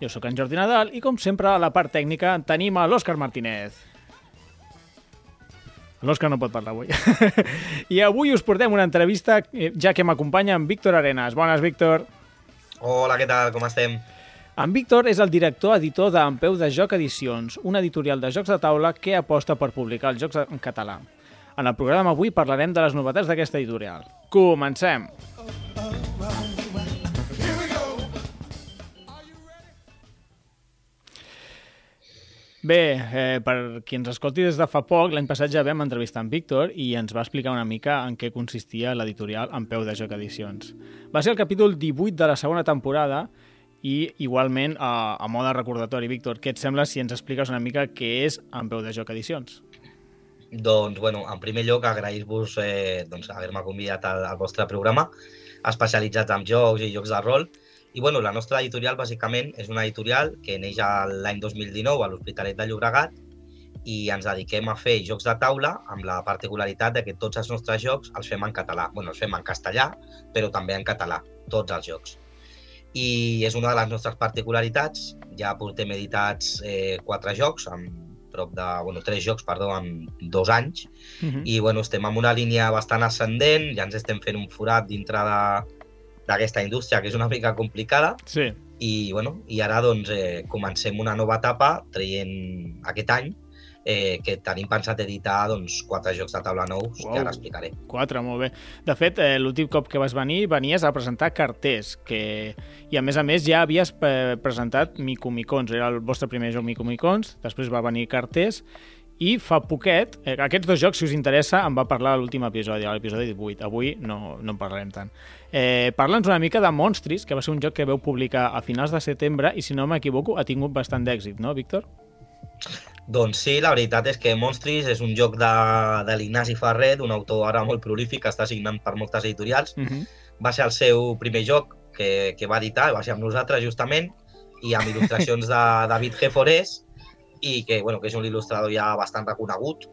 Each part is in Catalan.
Jo sóc en Jordi Nadal i, com sempre, a la part tècnica tenim a l'Òscar Martínez. L'Òscar no pot parlar avui. I avui us portem una entrevista, eh, ja que m'acompanya en Víctor Arenas. Bones, Víctor. Hola, què tal? Com estem? En Víctor és el director editor d'Empeu de Joc Edicions, una editorial de jocs de taula que aposta per publicar els jocs en català. En el programa avui parlarem de les novetats d'aquesta editorial. Comencem! Here Bé, eh, per qui ens escolti des de fa poc, l'any passat ja vam entrevistar en Víctor i ens va explicar una mica en què consistia l'editorial en peu de joc edicions. Va ser el capítol 18 de la segona temporada i igualment, a, a mode recordatori, Víctor, què et sembla si ens expliques una mica què és en peu de joc edicions? Doncs, bueno, en primer lloc, agrair-vos eh, doncs, haver-me convidat al, al vostre programa, especialitzats en jocs i jocs de rol. I, bueno, la nostra editorial, bàsicament, és una editorial que neix l'any 2019 a l'Hospitalet de Llobregat i ens dediquem a fer jocs de taula amb la particularitat de que tots els nostres jocs els fem en català. bueno, els fem en castellà, però també en català, tots els jocs. I és una de les nostres particularitats. Ja portem editats eh, quatre jocs, amb prop de... Bueno, tres jocs, perdó, en dos anys. Uh -huh. I, bueno, estem en una línia bastant ascendent, ja ens estem fent un forat dintre de d'aquesta indústria, que és una mica complicada, Sí. i, bueno, i ara doncs, eh, comencem una nova etapa traient aquest any eh, que tenim pensat editar doncs, quatre jocs de taula nous, Uau. que ara explicaré. Quatre, molt bé. De fet, eh, l'últim cop que vas venir, venies a presentar carters, que... i a més a més ja havies eh, presentat Micomicons, era el vostre primer joc Micomicons, després va venir carters, i fa poquet, eh, aquests dos jocs, si us interessa, em va parlar a l'últim episodi, a l'episodi 18. Avui no, no en parlarem tant. Eh, Parla'ns una mica de Monstris, que va ser un joc que veu publicar a finals de setembre i, si no m'equivoco, ha tingut bastant d'èxit, no, Víctor? Doncs sí, la veritat és que Monstris és un joc de, de l'Ignasi Ferrer, d'un autor ara molt prolífic que està signant per moltes editorials. Uh -huh. Va ser el seu primer joc que, que va editar, va ser amb nosaltres justament, i amb il·lustracions de David G. Forés, i que, bueno, que és un il·lustrador ja bastant reconegut.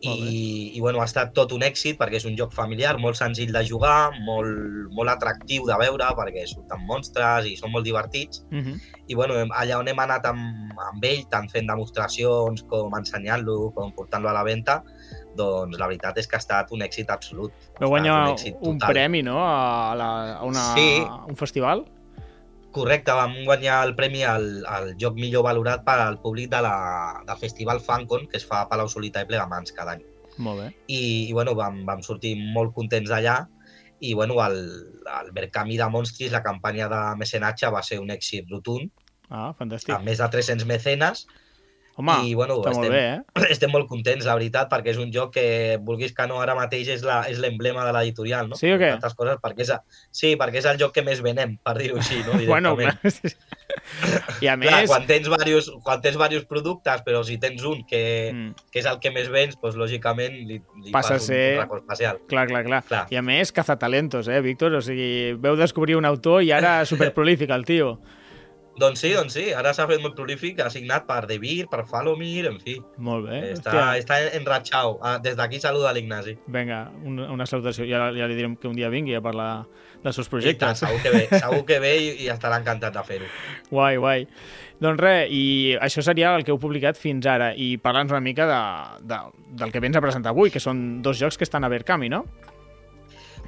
I, i bueno, ha estat tot un èxit perquè és un joc familiar, molt senzill de jugar, molt, molt atractiu de veure perquè surten monstres i són molt divertits. Uh -huh. I bueno, allà on hem anat amb, amb ell, tant fent demostracions com ensenyant-lo, com portant-lo a la venda, doncs la veritat és que ha estat un èxit absolut. Vau guanyar un total. premi, no?, a, la, a, una, Sí. a un festival? Correcte, vam guanyar el premi al, al joc millor valorat per al públic de la, del Festival Fancon, que es fa a Palau Solità i Plegamans cada any. Molt bé. I, i bueno, vam, vam sortir molt contents d'allà i bueno, el, el Verkami de Monstris, la campanya de mecenatge va ser un èxit rotund, Ah, fantàstic. amb més de 300 mecenes Home, i, bueno, està molt estem- bé, eh? estem molt contents, la veritat, perquè és un joc que, vulguis que no, ara mateix és l'emblema de l'editorial, no? Sí o què? Altres coses, perquè és, a- sí, perquè és el joc que més venem, per dir-ho així, no? Bueno, clar. I a Clar, més... quan tens diversos, quan tens diversos productes, però si tens un que, Mm, que és el que més vens, doncs lògicament li, li Passa a ser- un racó especial. clar, clar, clar, Clar. I a més, cazatalentos, eh, Víctor? O sigui, veu descobrir un autor i ara superprolífic, el tio. Doncs sí, doncs sí, ara s'ha fet molt prolífic, ha signat per De Beer, per Falomir, en fi, Molt bé. està, Hòstia. està enratxau. Ah, Des d'aquí saluda l'Ignasi. Vinga, una, una salutació. Ja, ja li direm que un dia vingui a parlar dels seus I tant, projectes. segur que ve, segur que ve i, i estarà encantat de fer-ho. Guai, guai. Doncs res, i això seria el que heu publicat fins ara. I parla'ns una mica de, de, del que vens a presentar avui, que són dos jocs que estan a Verkami, no?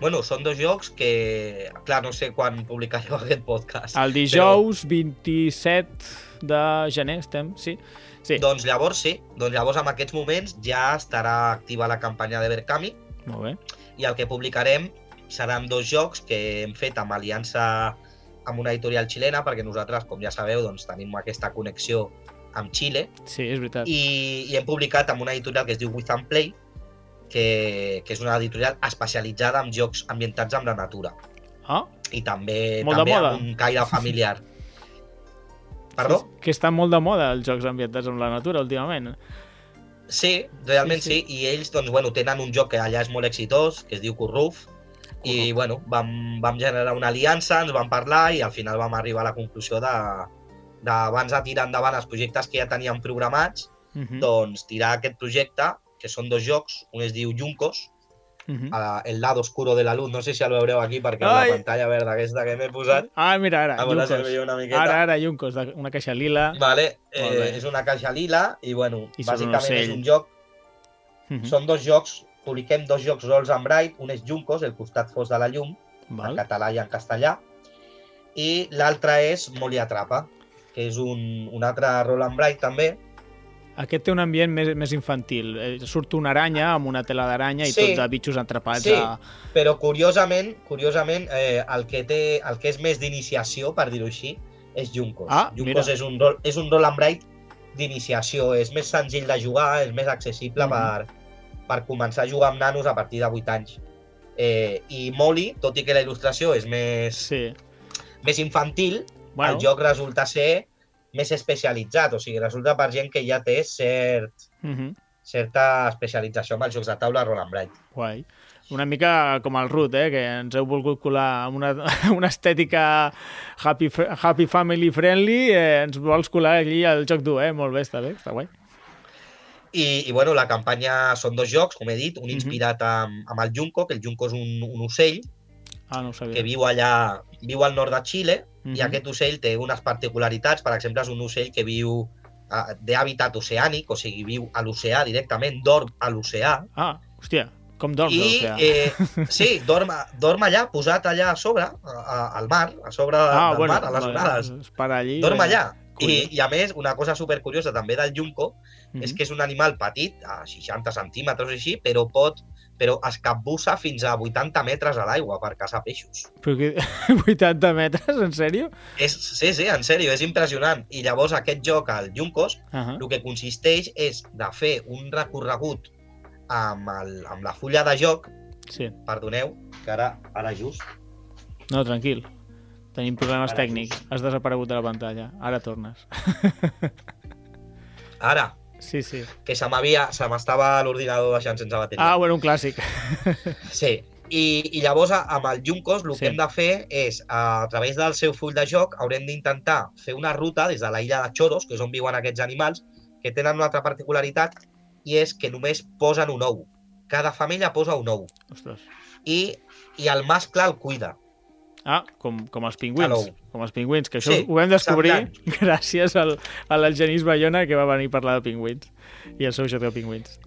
Bueno, són dos jocs que, clar, no sé quan publicareu aquest podcast. El dijous 27 de gener estem, sí? Sí, Doncs llavors sí, doncs llavors en aquests moments ja estarà activa la campanya de Verkami molt bé. i el que publicarem seran dos jocs que hem fet amb aliança amb una editorial xilena, perquè nosaltres, com ja sabeu, doncs, tenim aquesta connexió amb Xile, Sí, és veritat. i, i hem publicat amb una editorial que es diu With and Play, que, que és una editorial especialitzada en jocs ambientats amb la natura Ah, i també, Molt de també amb un caire familiar. Perdó? Que estan molt de moda els jocs ambientats amb la natura últimament. Sí, realment Sí, sí, I ells, doncs, bueno, tenen un joc que allà és molt exitós, que es diu Curruf, i, bueno, vam, vam generar una aliança, ens vam parlar i al final vam arribar a la conclusió de, d'abans de tirar endavant els projectes que ja teníem programats, Uh -huh. doncs tirar aquest projecte, que són dos jocs, un es diu Juncos, Uh -huh. a- el lado oscuro de la luz, no sé si el veureu aquí perquè Ai! la pantalla verda aquesta que m'he posat, Ah, mira, ara, miqueta. Ara, ara, Yuncos, de- una caixa lila. Vale, eh, és una caixa lila i, bueno, I sobre un bàsicament és un joc Uh -huh. Són dos jocs, publiquem dos jocs rols en Bright, un és Juncos, el costat fos de la llum, en Val. català i en castellà, i l'altre és Molly Atrapa, que és un, un altre rol en Bright també. Aquest té un ambient més, més infantil. Eh, Surt una aranya amb una tela d'aranya i Sí. tot de bitxos atrapats Sí. a... Però curiosament, curiosament eh, el, que té, el que és més d'iniciació, per dir-ho així, és Juncos. Ah, Juncos mira. és un, rol, és un rol en Bright d'iniciació, és més senzill de jugar, és més accessible Mhm. per, per començar a jugar amb nanos a partir de 8 anys. Eh, I Molly, tot i que la il·lustració és més, Sí. més infantil, Bueno, el joc resulta ser més especialitzat, o sigui, resulta per gent que ja té cert, uh -huh. certa especialització amb els jocs de taula Roll and Bright. Guai. Una mica com el Root, eh? que ens heu volgut colar amb una, una estètica happy, happy family friendly, eh, ens vols colar allí al joc dur, eh? Molt bé, està bé, està guai. I, i bueno, la campanya són dos jocs, com he dit, un Mhm. inspirat amb, amb el Junco, que el Junco és un, un ocell Ah, no que viu allà, viu al nord de Xile, Mhm. i aquest ocell té unes particularitats, per exemple, és un ocell que viu eh, d'hàbitat oceànic, o sigui, viu a l'oceà directament, dorm a l'oceà, Ah, hòstia, com I, o sigui. eh, sí, dorm, dorm allà, posat allà a sobre, a, a, al mar, a sobre ah, del bueno, mar, a les onades. Allí. Dorm allà. I. I a més, una cosa supercuriosa també del junco Mhm. és que és un animal petit, a 60 centímetres o així, però pot però es capbussa fins a 80 metres a l'aigua per caçar peixos. Però que... 80 metres, en sèrio? És, sí, sí, en sèrio, és impressionant. I llavors aquest joc, el Juncos, Uh -huh. el que consisteix és de fer un recorregut amb, el, amb la fulla de joc, Sí. perdoneu, que ara, ara just, No, tranquil. Tenim problemes Ara tècnics. Has desaparegut de la pantalla. Ara tornes. ara, Sí, sí. que se m'havia, se m'estava l'ordinador deixant sense bateria. Ah, bueno, un clàssic. Sí, i, i llavors amb el Juncos el Sí. que hem de fer és, a través del seu full de joc, haurem d'intentar fer una ruta des de la illa de Choros, que és on viuen aquests animals, que tenen una altra particularitat, i és que només posen un ou. Cada femella posa un ou. Ostres. I, i el mascle el cuida. Ah, com, com els pingüins. Hello. Com els pingüins, que això Sí, ho vam descobrir semblant. gràcies al, a l'Algenís Bayona que va venir a parlar de pingüins i el seu joc de pingüins.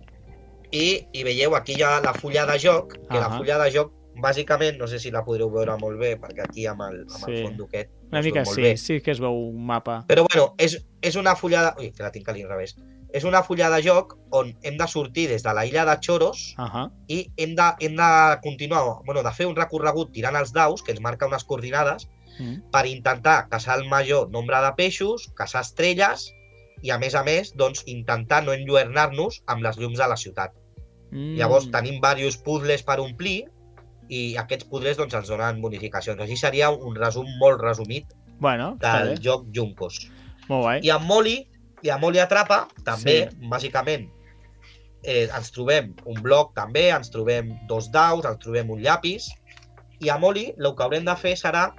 I, i veieu, aquí hi ha la fulla de joc, que la Ahà. fulla de joc, bàsicament, no sé si la podreu veure molt bé, perquè aquí amb el, amb el Sí. fons aquest Una mica sí, bé. sí que es veu un mapa. Però bueno, és, és una fulla de... Ui, que la tinc a l'inrevés. És una fulla de joc on hem de sortir des de la illa de Choros Uh -huh. i hem de, hem de continuar, bueno, de fer un recorregut tirant els daus, que ens marca unes coordinades, mm. per intentar caçar el major nombre de peixos, caçar estrelles i, a més a més, doncs, intentar no enlluernar-nos amb les llums de la ciutat. Mm. Llavors tenim diversos puzzles per omplir i aquests puzzles doncs, ens donen bonificacions. Així seria un resum molt resumit Bueno, del joc Juncos. Molt guai. I amb Molly, i amb Molly Atrapa, també, sí. bàsicament, eh, ens trobem un bloc també, ens trobem dos daus, ens trobem un llapis, i a Molly el que haurem de fer serà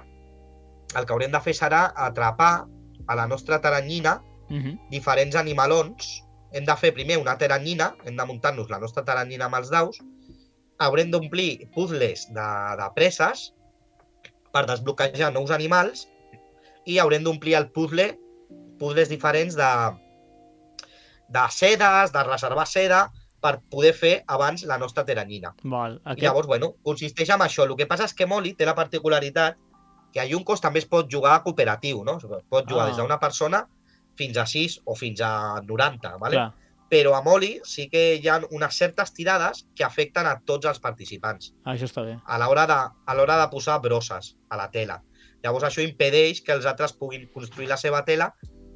el que haurem de fer serà atrapar a la nostra taranyina Uh -huh. diferents animalons. Hem de fer primer una teranyina, hem de muntar-nos la nostra teranyina amb els daus, haurem d'omplir puzzles de, de preses per desbloquejar nous animals i haurem d'omplir el puzzle, puzzles diferents de, de sedes, de reservar seda, per poder fer abans la nostra teranyina. Val. I Aquest... llavors, bueno, consisteix en això. El que passa és que Molly té la particularitat que a Juncos també es pot jugar cooperatiu, no? Es pot jugar Ah. des d'una persona fins a 6 o fins a 90, ¿vale? Clar. però a Molly sí que hi ha unes certes tirades que afecten a tots els participants Ah, això està bé. a l'hora de, a l'hora de posar brosses a la tela. Llavors això impedeix que els altres puguin construir la seva tela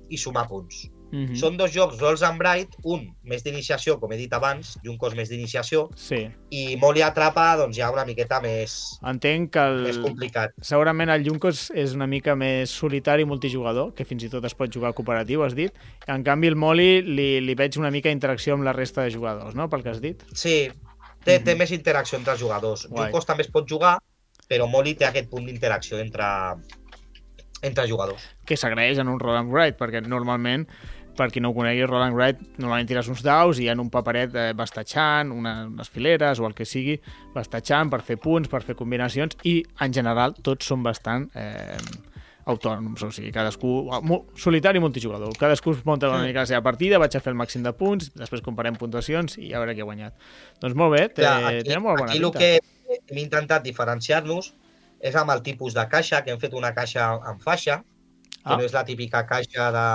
i sumar punts. Mhm. Són dos jocs Rolls and Bright, un més d'iniciació, com he dit abans, i un cos més d'iniciació, Sí. i Molly Atrapa doncs, ja una miqueta més, Entenc que el... més complicat. Segurament el Junkos és una mica més solitari i multijugador, que fins i tot es pot jugar cooperatiu, has dit. En canvi, el Molly li, li veig una mica interacció amb la resta de jugadors, no?, pel que has dit. Sí, té, té més interacció entre els jugadors. Mhm. Guai. Juncos també es pot jugar, però Molly té aquest punt d'interacció entre, entre jugadors. Que s'agraeix en un roll and write, perquè normalment, per qui no ho conegui, roll and write, normalment tires uns daus i en un paperet eh, vas tatxant, una, unes fileres o el que sigui, vas tatxant per fer punts, per fer combinacions, i en general tots són bastant eh, autònoms, o sigui, cadascú, mo- solitari i multijugador. Cadascú es munta una mica la seva partida, vaig a fer el màxim de punts, després comparem puntuacions i a veure qui ha guanyat. Doncs molt bé, té, Clar, aquí, té molt bona aquí el que hem intentat diferenciar-nos és amb el tipus de caixa, que hem fet una caixa en faixa, que Ah. no és la típica caixa de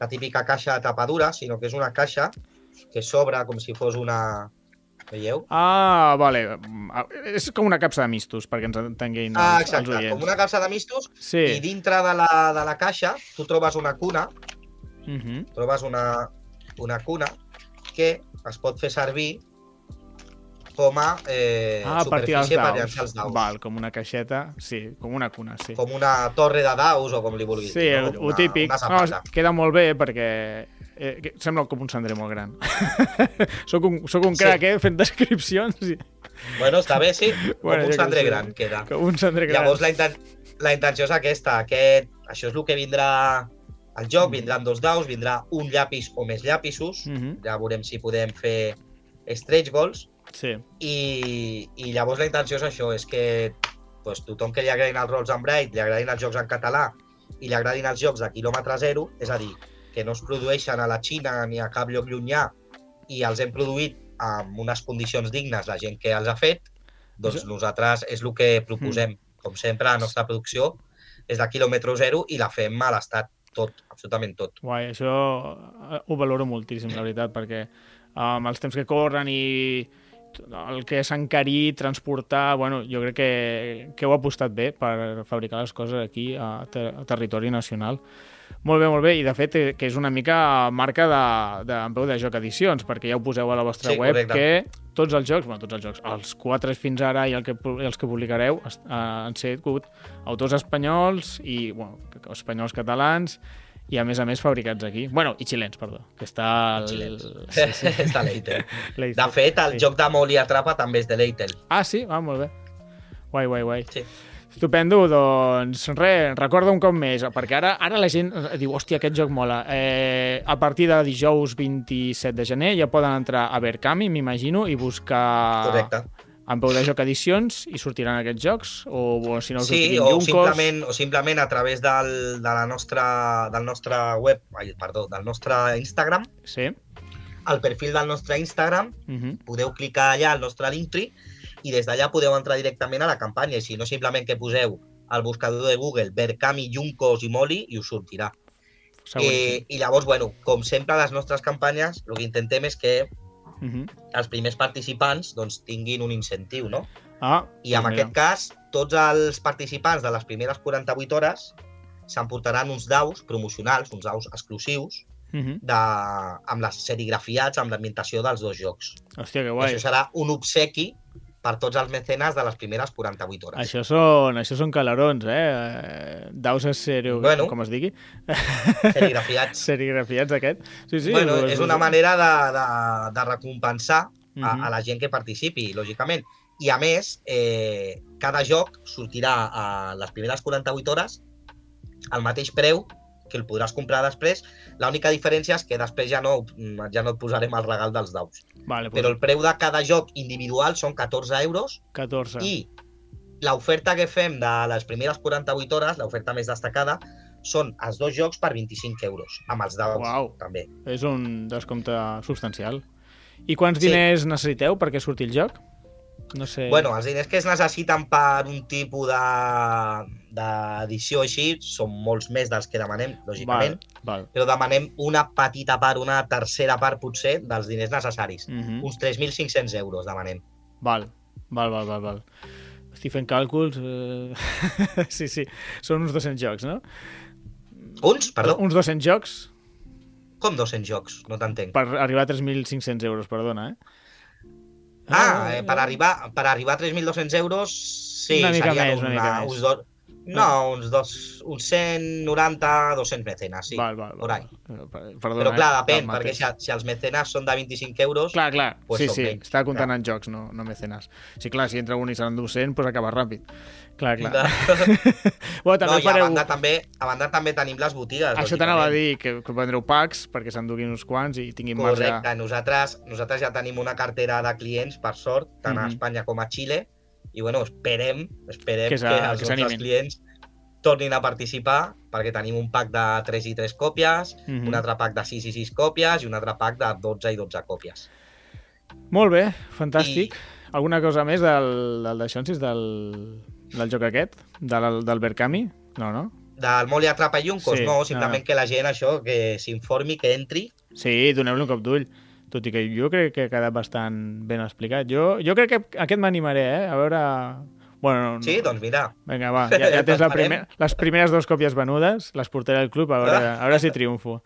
la típica caixa de tapadura, sinó que és una caixa que s'obre com si fos una... Veieu? Ah, vale. Ah, És com una capsa de mistos, perquè ens entenguin els, Ah, els exacte, oients. com una capsa de mistos Sí. i dintre de la, de la caixa tu trobes una cuna, Uh -huh. trobes una, una cuna que es pot fer servir com a eh, ah, superfície per llançar els daus. Val, com una caixeta, sí, com una cuna, sí. Com una torre de daus o com li vulguis Sí, no? típic. Una No, queda molt bé perquè eh, sembla com un cendrer molt gran. soc un, soc un Sí. crac, eh, fent descripcions. I... Bueno, està bé, sí. Bueno, com un cendrer sé. gran queda. Com un cendrer gran. Llavors la, inten la intenció és aquesta. Aquest, això és el que vindrà al joc. Vindran dos daus, vindrà un llapis o més llapisos. Mhm, Ja veurem si podem fer stretch goals. Sí. I, i llavors la intenció és això, és que pues, tothom que li agradin els Rolls and Bright, li agradin els jocs en català i li agradin els jocs de quilòmetre zero, és a dir, que no es produeixen a la Xina ni a cap lloc llunyà i els hem produït amb unes condicions dignes la gent que els ha fet, doncs Això- nosaltres és el que proposem. Com sempre, la nostra producció és de quilòmetre zero i la fem a l'estat, tot, absolutament tot. Guai, això eh, ho valoro moltíssim, la veritat, perquè eh, amb els temps que corren i el que s'ha encarit, transportar, bueno, jo crec que, que heu apostat bé per fabricar les coses aquí a, ter a territori nacional. Molt bé, molt bé, i de fet eh, que és una mica marca de, de, en peu de joc edicions, perquè ja ho poseu a la vostra Sí, web, correcte. que tots els jocs, bueno, tots els jocs, els quatre fins ara i el que, pu- els que publicareu eh, han sigut autors espanyols i, bueno, espanyols catalans, i a més a més fabricats aquí. Bueno, i xilens, perdó, que està... El... Sí, sí. Està l'Eitel. De fet, el Sí. joc de Molly Atrapa també és de l'Eitel. Ah, sí? Ah, molt bé. Guai, guai, guai. Sí. Estupendo, doncs res, recorda un cop més, perquè ara ara la gent diu, hòstia, aquest joc mola. Eh, a partir de dijous 27 de gener ja poden entrar a Verkami, m'imagino, i buscar Correcte. En peu de joc edicions i sortiran aquests jocs, o, o si no Sí, o simplement, o simplement a través del, de la nostra, del nostre web, ai, perdó, del nostre Instagram, Sí. al perfil del nostre Instagram, Uh -huh. podeu clicar allà al nostre Linktree i des d'allà podeu entrar directament a la campanya. I si no, simplement que poseu al buscador de Google Berkami, Juncos i Moli i us sortirà. Eh, I llavors, bueno, com sempre a les nostres campanyes, el que intentem és que Uh -huh. els primers participants doncs, tinguin un incentiu, no? Ah, I en mira. aquest cas, tots els participants de les primeres 48 hores s'emportaran uns daus promocionals, uns daus exclusius, Uh -huh. de, amb les serigrafiats, amb l'ambientació dels dos jocs. Hòstia, que I guai. això serà un obsequi per tots els mecenes de les primeres 48 hores. Això són, això són calarons, eh? Daus a serio, Bueno. com es digui. Serigrafiats. Serigrafiats, aquest. Sí, sí. bueno, és una manera de, de, de recompensar a, Mhm. a la gent que participi, lògicament. I a més, eh, cada joc sortirà a les primeres 48 hores al mateix preu que el podràs comprar després. L'única diferència és que després ja no, ja no et posarem el regal dels daus. Vale, pues Però el preu de cada joc individual són 14 euros 14. i l'oferta que fem de les primeres 48 hores, l'oferta més destacada, són els dos jocs per 25 euros, amb els daus Uau. també. És un descompte substancial. I quants Sí. diners necessiteu perquè surti el joc? No sé... Bueno, els diners que es necessiten per un tipus de- d'edició així són molts més dels que demanem, lògicament, val, val. però demanem una petita part, una tercera part potser dels diners necessaris. Mm Uns 3.500 euros demanem. val, val, val, val, val. Estic fent càlculs... Eh... sí, sí, són uns 200 jocs, no? Uns, perdó? Uns 200 jocs? Com 200 jocs? No t'entenc. Per arribar a 3.500 euros, perdona, eh? Ah, eh, per, arribar, per arribar a 3.200 euros, sí, Una mica serien més, una mica més. uns dos, no, uns, dos, uns 190, 200 mecenes, sí. val, val, por val. ahí. Eh, Perdona, Però clar, eh? depèn, El perquè si, si els mecenes són de 25 euros, Clar, clar, Pues sí, sí, menys, està comptant clar. en jocs, no, no mecenes. Sí, clar, si entra un i seran 200, doncs acaba ràpid. Clar, clar. bueno, també no, i a fareu... banda, també, a banda també tenim les botigues. Això t'anava a dir, que, que vendreu packs perquè s'enduguin uns quants i tinguin marge... Correcte, nosaltres, nosaltres ja tenim una cartera de clients, per sort, tant a Mhm. Espanya com a Xile, i bueno, esperem, esperem Que que, els que nostres clients tornin a participar, perquè tenim un pack de 3 i 3 còpies, Mhm. un altre pack de 6 i 6 còpies i un altre pack de 12 i 12 còpies. Molt bé, fantàstic. Alguna cosa més del, del d'això, del, del joc aquest? Del, del Berkami? No, no? Del Moli Atrapa Yuncos, Sí, no, simplement ah. que la gent això, que s'informi, que entri, Sí, doneu-li un cop d'ull. Tot i que jo crec que ha quedat bastant ben explicat. Jo, jo crec que aquest m'animaré, eh? A veure... Bueno, no, sí, doncs mira, Vinga, va, ja, ja tens la primer, les primeres dues còpies venudes, les portaré al club, a veure, a veure si triomfo.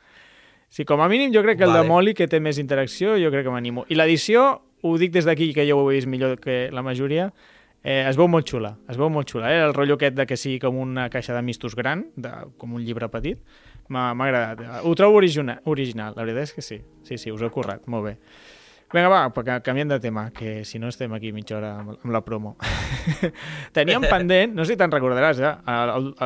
Sí, com a mínim jo crec que el Vale. de Moli, que té més interacció, jo crec que m'animo. I l'edició, ho dic des d'aquí, que jo ho he vist millor que la majoria, eh, es veu molt xula, es veu molt xula. Eh? El rotllo aquest de que sigui com una caixa de mistos gran, de, com un llibre petit, m'ha agradat. Ho trobo original, original, la veritat és que sí. Sí, sí, us he currat, molt bé. Vinga, va, perquè canviem de tema, que si no estem aquí mitja hora amb, la promo. Teníem pendent, no sé si te'n recordaràs, eh?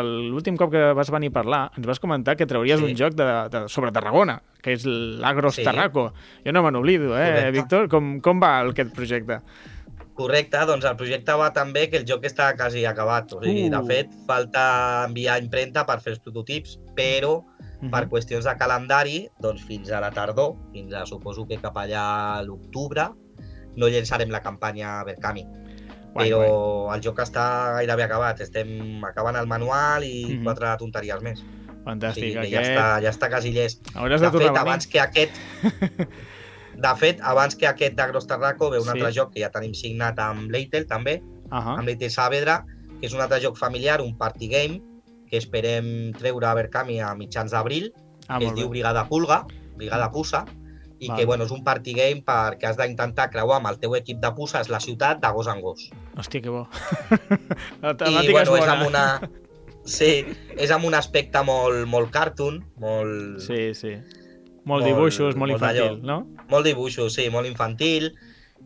l'últim cop que vas venir a parlar ens vas comentar que trauries Sí. un joc de, de, sobre Tarragona, que és l'Agros Sí. Tarraco. Jo no me n'oblido, eh, Correcte. Víctor? Com, com va aquest projecte? Correcte, doncs el projecte va tan bé que el joc està quasi acabat. O sigui, Uh. de fet, falta enviar impremta per fer els prototips, però Mhm. per qüestions de calendari, doncs fins a la tardor, fins a suposo que cap allà a l'octubre, no llançarem la campanya Berkami. Guai, però el joc està gairebé acabat. Estem acabant el manual i Mhm. quatre tonteries més. Fantàstic. o sigui, que aquest... ja, està, ja està quasi llest. Hauràs De de fet, abans que aquest... De fet, abans que aquest d'Agros Tarraco ve un Sí. altre joc que ja tenim signat amb Leitel, també, Ahà. amb l'IT Saavedra, que és un altre joc familiar, un party game, que esperem treure a Berkami a mitjans d'abril, Ah, que es diu. Brigada Pulga, Brigada Pussa, i Val. que bueno, és un party game perquè has d'intentar creuar amb el teu equip de pusses la ciutat de gos en gos. Hòstia, que bo. la I temàtica bueno, és és bona. amb una... Sí, és amb un aspecte molt, molt cartoon, molt, Sí, sí. Molt, Molt- dibuixos, molt molt infantil, no? molt dibuixos, sí, molt infantil,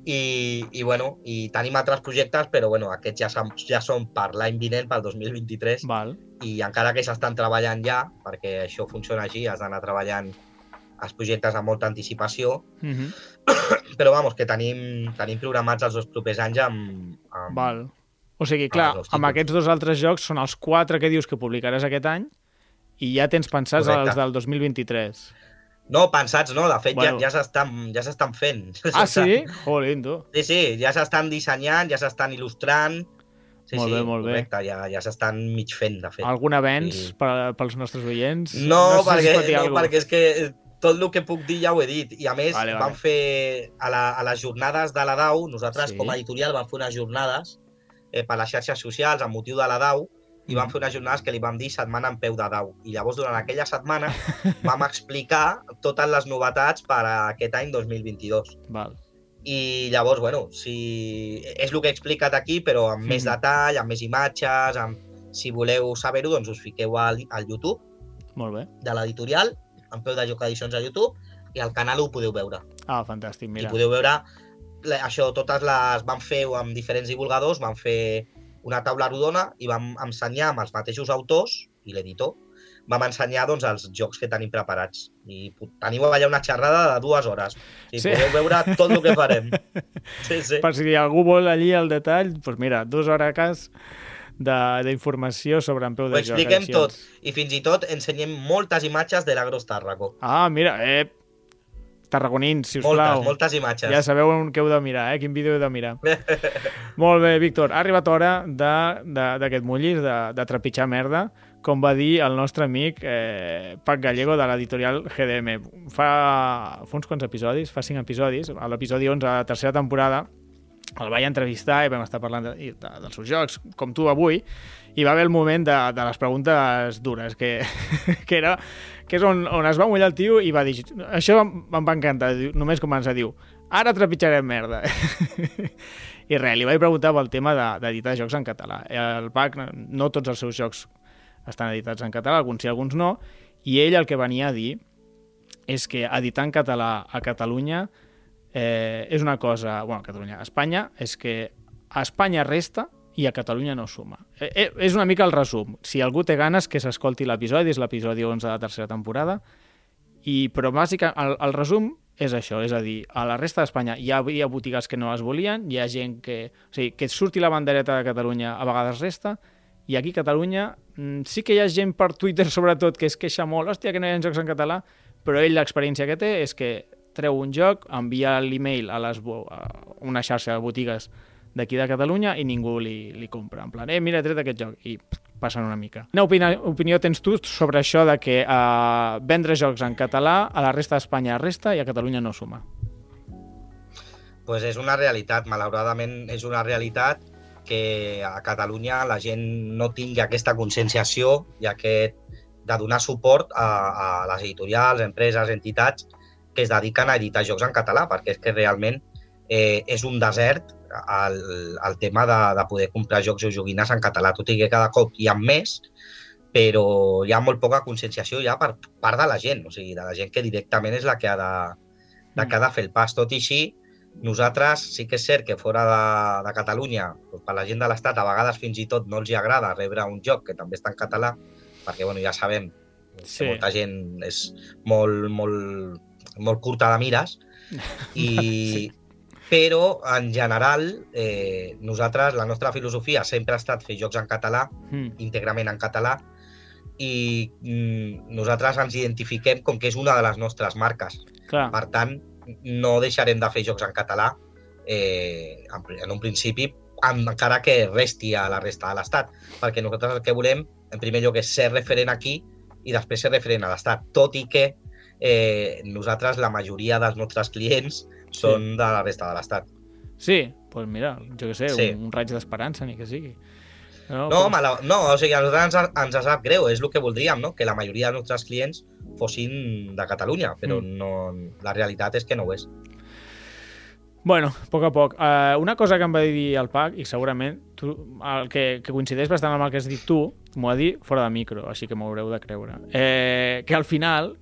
i, i bueno, i tenim altres projectes, però bueno, aquests ja, ja són per l'any vinent, pel 2023, Val. i encara que s'estan treballant ja, perquè això funciona així, has d'anar treballant els projectes amb molta anticipació, Mhm. però vamos, que tenim, tenim programats els dos propers anys amb... amb Val. O sigui, clar, amb títols. aquests dos altres jocs són els quatre que dius que publicaràs aquest any i ja tens pensats Correcte. els del 2023. No, pensats no, de fet Bueno. ja, ja s'estan ja s'estan fent. Ah, sí? Jolín, tu. Sí, sí, ja s'estan dissenyant, ja s'estan il·lustrant. Sí, Molt sí, bé, molt bé. correcte, ja, ja s'estan mig fent, de fet. Algun avenç Sí. per, pels nostres oients? No, es perquè, no alguna perquè és que tot el que puc dir ja ho he dit. I a més, Vale, vale. vam fer a, la, a les jornades de la DAU, nosaltres Sí. com a editorial vam fer unes jornades eh, per les xarxes socials amb motiu de la DAU i vam Mhm. fer unes jornades que li vam dir setmana en peu de DAU. I llavors, durant aquella setmana, vam explicar totes les novetats per a aquest any 2022. Val. I llavors, bueno, si... és el que he explicat aquí, però amb més Mhm. detall, amb més imatges, amb... si voleu saber-ho, doncs us fiqueu al, al YouTube Molt bé. de l'editorial, en peu de joc edicions a YouTube, i al canal ho podeu veure. Ah, fantàstic, I mira. podeu veure, això, totes les vam fer amb diferents divulgadors, vam fer una taula rodona i vam ensenyar amb els mateixos autors i l'editor, vam ensenyar doncs, els jocs que tenim preparats. I teniu allà una xerrada de dues hores. I Sí. podeu veure tot el que farem. Sí, sí. Per si algú vol allí el detall, doncs mira, dues hores de- d'informació sobre en peu Ho de joc. expliquem tot. I fins i tot ensenyem moltes imatges de l'Agros Tàrraco. Ah, mira, eh, tarragonins, si us Moltes, plau. moltes imatges. Ja sabeu on què heu de mirar, eh? Quin vídeo heu de mirar. Molt bé, Víctor. Ha arribat hora d'aquest mullis, de, de trepitjar merda, com va dir el nostre amic eh, Pac Gallego de l'editorial GDM. Fa, fa uns quants episodis, fa cinc episodis, a l'episodi 11 de la tercera temporada, el vaig entrevistar i vam estar parlant de, de, dels seus jocs, com tu avui, i va haver el moment de, de les preguntes dures, que, que era que és on, on es va mullar el tio i va dir, això em em va encantar, només comença, diu, ara trepitjarem merda. I res, li vaig preguntar pel tema de- d'editar jocs en català. El PAC, no tots els seus jocs estan editats en català, alguns sí, alguns no, i ell el que venia a dir és que editar en català a Catalunya eh, és una cosa... Bueno, a Catalunya, a Espanya, és que a Espanya resta i a Catalunya no suma. Eh, eh, és una mica el resum. Si algú té ganes que s'escolti l'episodi, és l'episodi 11 de la tercera temporada, i, però bàsicament el, el resum és això, és a dir, a la resta d'Espanya hi havia botigues que no les volien, hi ha gent que... O sigui, que surti la bandereta de Catalunya a vegades resta, i aquí a Catalunya mm, sí que hi ha gent per Twitter sobretot que es queixa molt, hòstia, que no hi ha jocs en català, però ell l'experiència que té és que treu un joc, envia l'email a, les, a una xarxa de botigues d'aquí de Catalunya i ningú li, li compra. En plan, eh, mira, he tret aquest joc. I passen una mica. Quina opinió, opinió tens tu sobre això de que eh, vendre jocs en català a la resta d'Espanya resta i a Catalunya no suma? pues és una realitat, malauradament és una realitat que a Catalunya la gent no tingui aquesta conscienciació i aquest de donar suport a, a les editorials, empreses, entitats que es dediquen a editar jocs en català, perquè és que realment eh, és un desert el, el tema de, de poder comprar jocs o joguines en català, tot i que cada cop hi ha més, però hi ha molt poca conscienciació ja per part de la gent, o sigui, de la gent que directament és la que ha de, la que ha de fer el pas. Tot i així, nosaltres sí que és cert que fora de, de Catalunya, doncs per la gent de l'Estat, a vegades fins i tot no els hi agrada rebre un joc que també està en català, perquè bueno, ja sabem Sí. que molta gent és molt, molt, molt curta de mires, i, Sí. Però en general eh, nosaltres, la nostra filosofia sempre ha estat fer jocs en català, Mm. íntegrament en català, i mm, nosaltres ens identifiquem com que és una de les nostres marques. Clar, Per tant, no deixarem de fer jocs en català eh, en, en un principi, en- encara que resti a la resta de l'Estat, perquè nosaltres el que volem, en primer lloc, és ser referent aquí i després ser referent a l'Estat, tot i que eh, nosaltres, la majoria dels nostres clients són de la resta de l'Estat. sí, doncs pues mira, jo què sé, Sí. un, un raig d'esperança, ni que sigui. No, No, pues- mala, no, o sigui, a nosaltres ens, ens sap greu, és el que voldríem, no? que la majoria dels nostres clients fossin de Catalunya, però Mm. no, la realitat és que no ho és. Bueno, a poc a poc. Uh, una cosa que em va dir el Pac, i segurament tu, el que, que coincideix bastant amb el que has dit tu, m'ho va dir fora de micro, així que m'ho haureu de creure. Eh, que al final,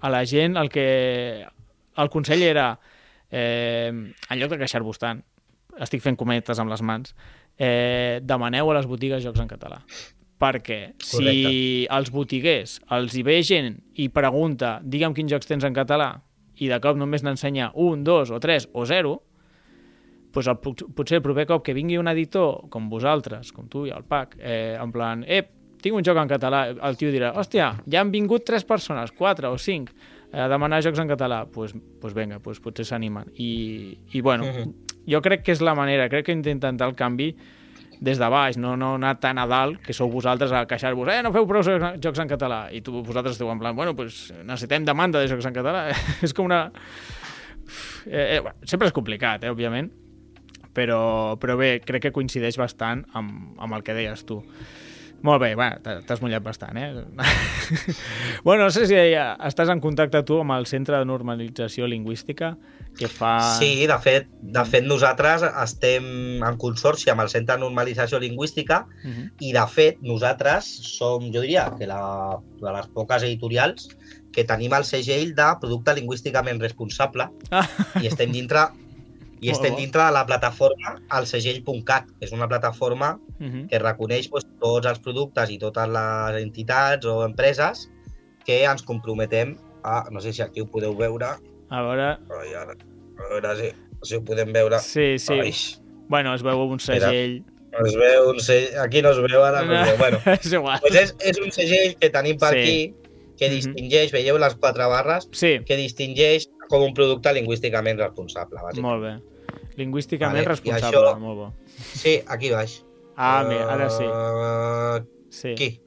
a la gent, el que... El consell era, eh, en lloc de queixar-vos tant, estic fent cometes amb les mans, eh, demaneu a les botigues jocs en català. Perquè si Correcte. els botiguers els hi ve gent i pregunta digue'm quins jocs tens en català i de cop només n'ensenya un, dos o tres o zero, doncs el, pot- potser el proper cop que vingui un editor com vosaltres, com tu i el Pac, eh, en plan, ep, tinc un joc en català, el tio dirà, hòstia, ja han vingut tres persones, quatre o cinc, eh, demanar jocs en català, doncs pues, pues vinga, pues potser s'animen. I, I bueno, Mhm. jo crec que és la manera, crec que hem d'intentar el canvi des de baix, no, no anar tan a dalt, que sou vosaltres a queixar-vos, eh, no feu prou jocs en català, i tu, vosaltres esteu en plan, bueno, pues necessitem demanda de jocs en català, és com una... Eh, eh, bueno, sempre és complicat, eh, òbviament, però, però bé, crec que coincideix bastant amb, amb el que deies tu. Molt bé, t'ha- t'has mullat bastant, eh? bueno, no sé si ja estàs en contacte tu amb el Centre de Normalització Lingüística que fa... Sí, de fet, de fet nosaltres estem en consorci amb el Centre de Normalització Lingüística Uh -huh. i de fet nosaltres som, jo diria, que la, de les poques editorials que tenim el segell de producte lingüísticament responsable Ah. i estem dintre i Molt estem bo. dintre de la plataforma alsegell.cat, que és una plataforma Uh -huh. que reconeix doncs, tots els productes i totes les entitats o empreses que ens comprometem a... No sé si aquí ho podeu veure. A veure... Ai, ara, a veure si, si ho podem veure. Sí, sí. Ai, Bueno, es veu un segell... es veu un segell... Aquí no es veu, ara no es veu. Bueno, és igual. doncs és, és un segell que tenim per Sí. aquí que Mhm. distingeix, veieu les quatre barres, Sí, que distingeix com un producte lingüísticament responsable, bàsicament. molt bé. Lingüísticament Vale, responsable, això- molt bo. Sí, aquí baix. Ah, mira, ara sí. Uh, Sí. aquí,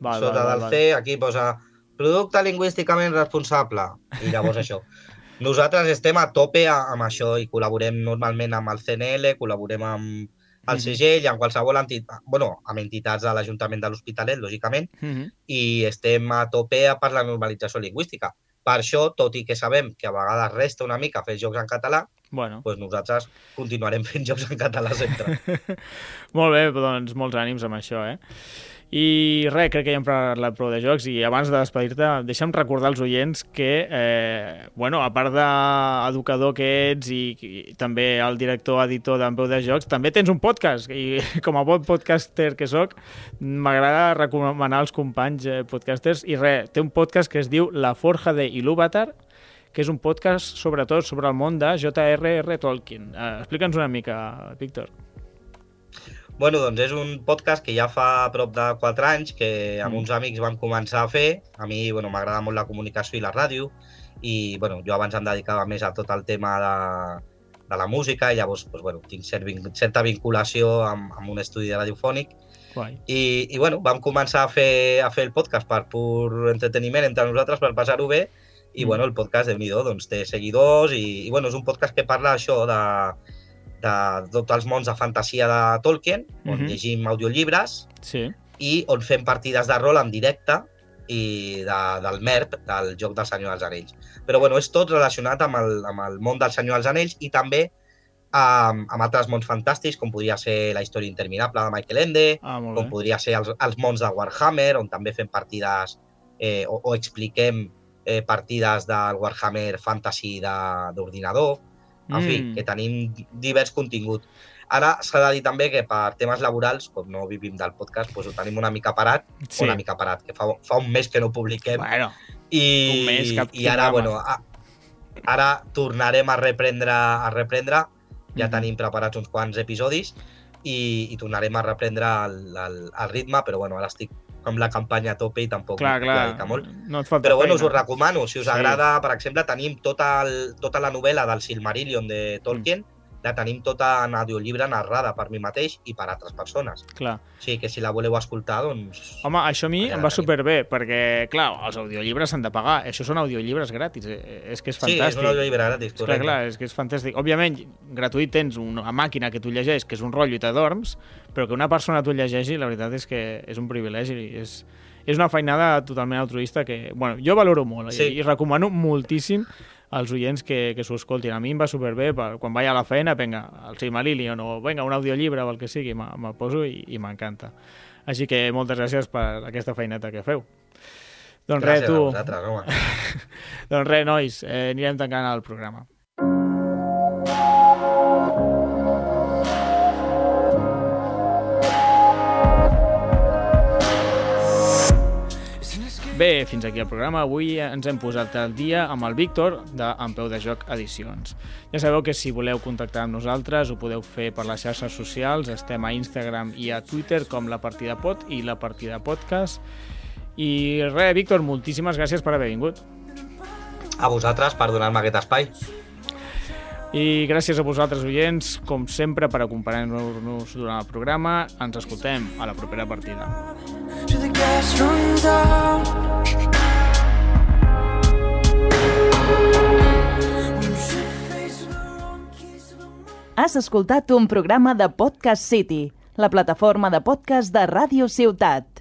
Val, sota val, del val. C, aquí posa producte lingüísticament responsable. I llavors això. Nosaltres estem a tope amb això i col·laborem normalment amb el CNL, col·laborem amb, al Mhm. segell, en qualsevol entitat, bueno, amb entitats de l'Ajuntament de l'Hospitalet, lògicament, Mhm. i estem a tope per la normalització lingüística. Per això, tot i que sabem que a vegades resta una mica fer jocs en català, Bueno, doncs nosaltres continuarem fent jocs en català sempre. molt bé, doncs molts ànims amb això, eh? I res, crec que ja hem parlat prou de jocs i abans de despedir-te, deixa'm recordar als oients que, eh, bueno, a part d'educador que ets i, i també el director, editor d'en Peu de Jocs, també tens un podcast i com a bon podcaster que sóc, m'agrada recomanar als companys eh, podcasters i res, té un podcast que es diu La Forja de Ilúvatar, que és un podcast sobretot sobre el món de J.R.R. Tolkien. Eh, Explica'ns una mica, Víctor. Bueno, doncs és un podcast que ja fa prop de 4 anys que amb Mm. uns amics vam començar a fer. A mi bueno, m'agrada molt la comunicació i la ràdio i bueno, jo abans em dedicava més a tot el tema de, de la música i llavors doncs, bueno, tinc cert, certa vinculació amb, amb un estudi de radiofònic Guai. i, i bueno, vam començar a fer, a fer el podcast per pur entreteniment entre nosaltres, per passar-ho bé i Mm. bueno, el podcast, de nhi doncs té seguidors i, i bueno, és un podcast que parla això de, de tots els mons de fantasia de Tolkien, on Mhm. llegim audiollibres Sí. i on fem partides de rol en directe i de, del MERP, del joc del Senyor dels Anells. Però bueno, és tot relacionat amb el, amb el món del Senyor dels Anells i també amb, amb altres mons fantàstics, com podria ser la història interminable de Michael Ende, Ah, com podria ser els, els mons de Warhammer, on també fem partides eh, o, o expliquem eh, partides del Warhammer Fantasy de- d'ordinador. En mm. fi, Mm. que tenim divers contingut. Ara s'ha de dir també que per temes laborals, com no vivim del podcast, doncs ho tenim una mica parat, Sí. una mica parat, que fa, fa un mes que no publiquem. Bueno, I, un mes, cap i ara, bueno, a, ara tornarem a reprendre, a reprendre ja Mhm. tenim preparats uns quants episodis i, i tornarem a reprendre el, el, el ritme, però bueno, ara estic amb la campanya a tope i tampoc clar, clar. dedicar molt. No et falta Però bueno, us ho recomano. Si us Sí. agrada, per exemple, tenim tota, el, tota la novel·la del Silmarillion de Tolkien, Mm. La tenim tota en audiollibre narrada per mi mateix i per altres persones. Clar. O sigui que si la voleu escoltar, doncs... Home, això a mi em va tenim. superbé, perquè, clar, els audiollibres s'han de pagar. Això són audiollibres gratis. eh, És que és Sí, és fantàstic. un audiollibre gratis, És clar, correcte. clar, és que és fantàstic. Òbviament, gratuït tens una màquina que tu llegeix, que és un rotllo i t'adorms, però que una persona t'ho llegeixi, la veritat és que és un privilegi i és, és una feinada totalment altruista que, bueno, jo valoro molt Sí. i, i recomano moltíssim als oients que, que s'ho escoltin. A mi em va superbé, per, quan vaig a la feina, vinga, el Silmarillion o vinga, un audiollibre o el que sigui, me- me'l poso i, i m'encanta. Així que moltes gràcies per aquesta feineta que feu. Doncs res, Gràcies a tu, vosaltres, home. doncs res, nois, eh, anirem tancant el programa. Bé, fins aquí el programa. Avui ens hem posat al dia amb el Víctor de En Peu de Joc Edicions. Ja sabeu que si voleu contactar amb nosaltres ho podeu fer per les xarxes socials. Estem a Instagram i a Twitter com La Partida Pot i La Partida Podcast. I res, Víctor, moltíssimes gràcies per haver vingut. A vosaltres per donar-me aquest espai. I gràcies a vosaltres, oients, com sempre, per acompanyar-nos durant el programa. Ens escoltem a la propera partida. Has escoltat un programa de Podcast City, la plataforma de podcast de Ràdio Ciutat.